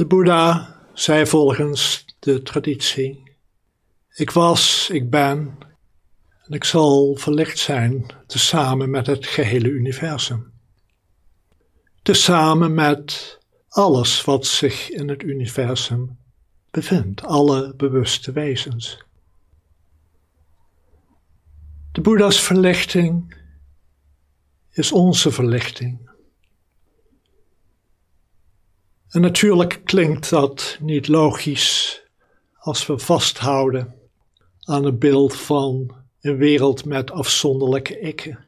De Boeddha zei volgens de traditie: Ik was, ik ben en ik zal verlicht zijn tezamen met het gehele universum. Tezamen met alles wat zich in het universum bevindt, alle bewuste wezens. De Boeddha's verlichting is onze verlichting. En natuurlijk klinkt dat niet logisch als we vasthouden aan het beeld van een wereld met afzonderlijke ikken.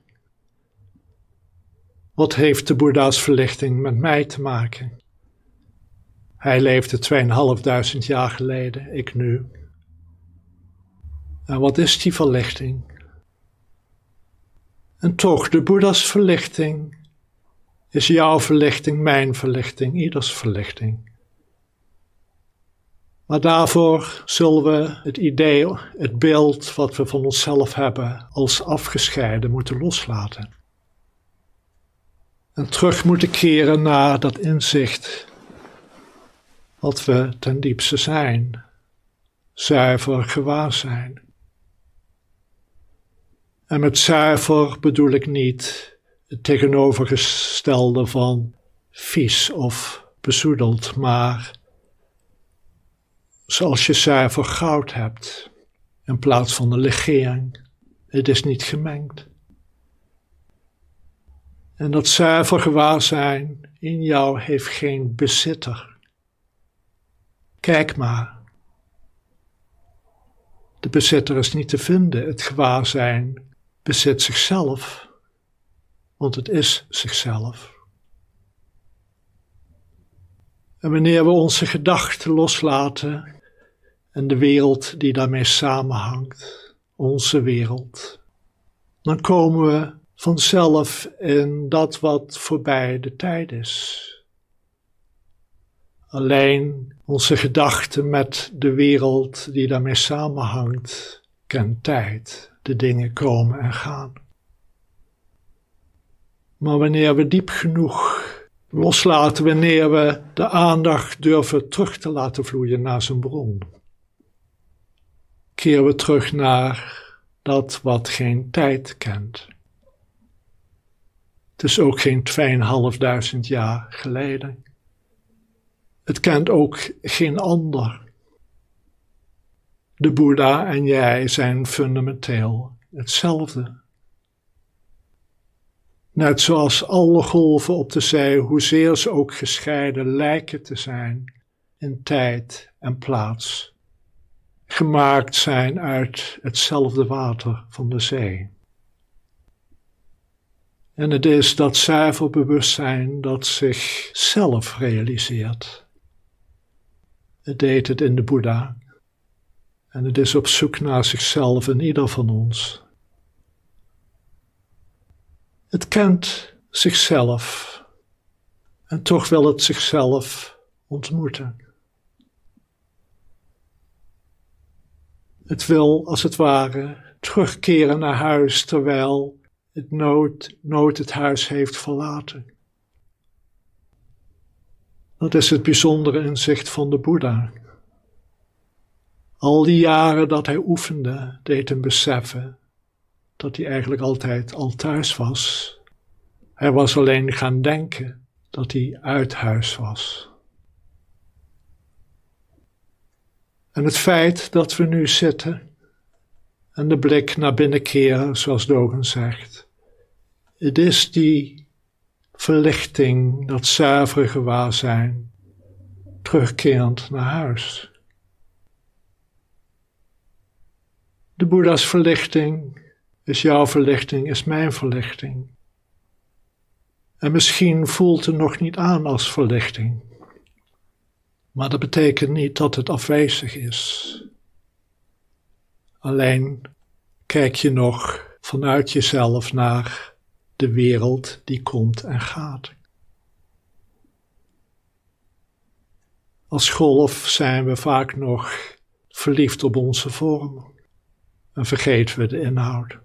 Wat heeft de Boeddha's verlichting met mij te maken? Hij leefde 2500 jaar geleden, ik nu. En wat is die verlichting? En toch, de Boeddha's verlichting is jouw verlichting, mijn verlichting, ieders verlichting. Maar daarvoor zullen we het idee, het beeld wat we van onszelf hebben, als afgescheiden moeten loslaten. En terug moeten keren naar dat inzicht wat we ten diepste zijn, zuiver gewaar zijn. En met zuiver bedoel ik niet het tegenovergestelde van vies of bezoedeld, maar zoals je zuiver goud hebt in plaats van een legering. Het is niet gemengd. En dat zuiver gewaarzijn in jou heeft geen bezitter. Kijk maar. De bezitter is niet te vinden. Het gewaarzijn bezit zichzelf, want het is zichzelf. En wanneer we onze gedachten loslaten en de wereld die daarmee samenhangt, onze wereld, dan komen we vanzelf in dat wat voorbij de tijd is. Alleen onze gedachten met de wereld die daarmee samenhangt, kent tijd. De dingen komen en gaan. Maar wanneer we diep genoeg loslaten, wanneer we de aandacht durven terug te laten vloeien naar zijn bron, keren we terug naar dat wat geen tijd kent. Het is ook geen 2500 jaar geleden. Het kent ook geen ander. De Boeddha en jij zijn fundamenteel hetzelfde. Net zoals alle golven op de zee, hoezeer ze ook gescheiden lijken te zijn in tijd en plaats, gemaakt zijn uit hetzelfde water van de zee. En het is dat zuiver bewustzijn dat zichzelf realiseert. Het deed het in de Boeddha. En het is op zoek naar zichzelf in ieder van ons. Het kent zichzelf en toch wil het zichzelf ontmoeten. Het wil als het ware terugkeren naar huis terwijl het nood, nood het huis heeft verlaten. Dat is het bijzondere inzicht van de Boeddha. Al die jaren dat hij oefende, deed hem beseffen dat hij eigenlijk altijd al thuis was. Hij was alleen gaan denken dat hij uit huis was. En het feit dat we nu zitten en de blik naar binnen keren, zoals Dogen zegt, het is die verlichting, dat zuivere gewaarzijn, terugkerend naar huis. De Boeddha's verlichting is jouw verlichting, is mijn verlichting. En misschien voelt het nog niet aan als verlichting. Maar dat betekent niet dat het afwezig is. Alleen kijk je nog vanuit jezelf naar de wereld die komt en gaat. Als golf zijn we vaak nog verliefd op onze vorm en vergeten we de inhoud.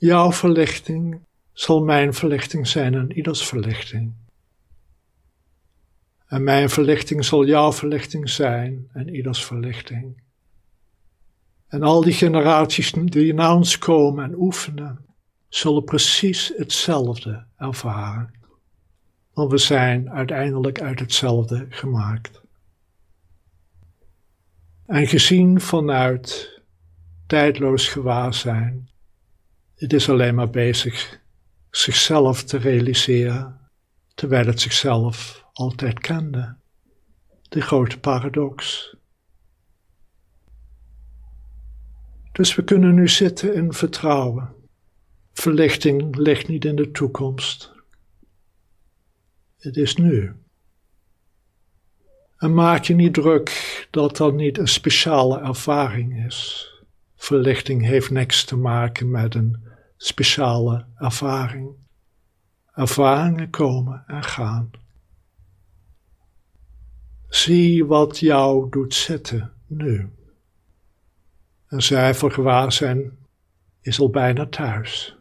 Jouw verlichting zal mijn verlichting zijn en ieders verlichting. En mijn verlichting zal jouw verlichting zijn en ieders verlichting. En al die generaties die na ons komen en oefenen, zullen precies hetzelfde ervaren. Want we zijn uiteindelijk uit hetzelfde gemaakt. En gezien vanuit tijdloos gewaarzijn, het is alleen maar bezig zichzelf te realiseren, terwijl het zichzelf altijd kende. De grote paradox. Dus we kunnen nu zitten in vertrouwen. Verlichting ligt niet in de toekomst. Het is nu. En maak je niet druk dat dat niet een speciale ervaring is. Verlichting heeft niks te maken met een speciale ervaring. Ervaringen komen en gaan. Zie wat jou doet zitten nu. Een zuiver gewaarzijn is al bijna thuis.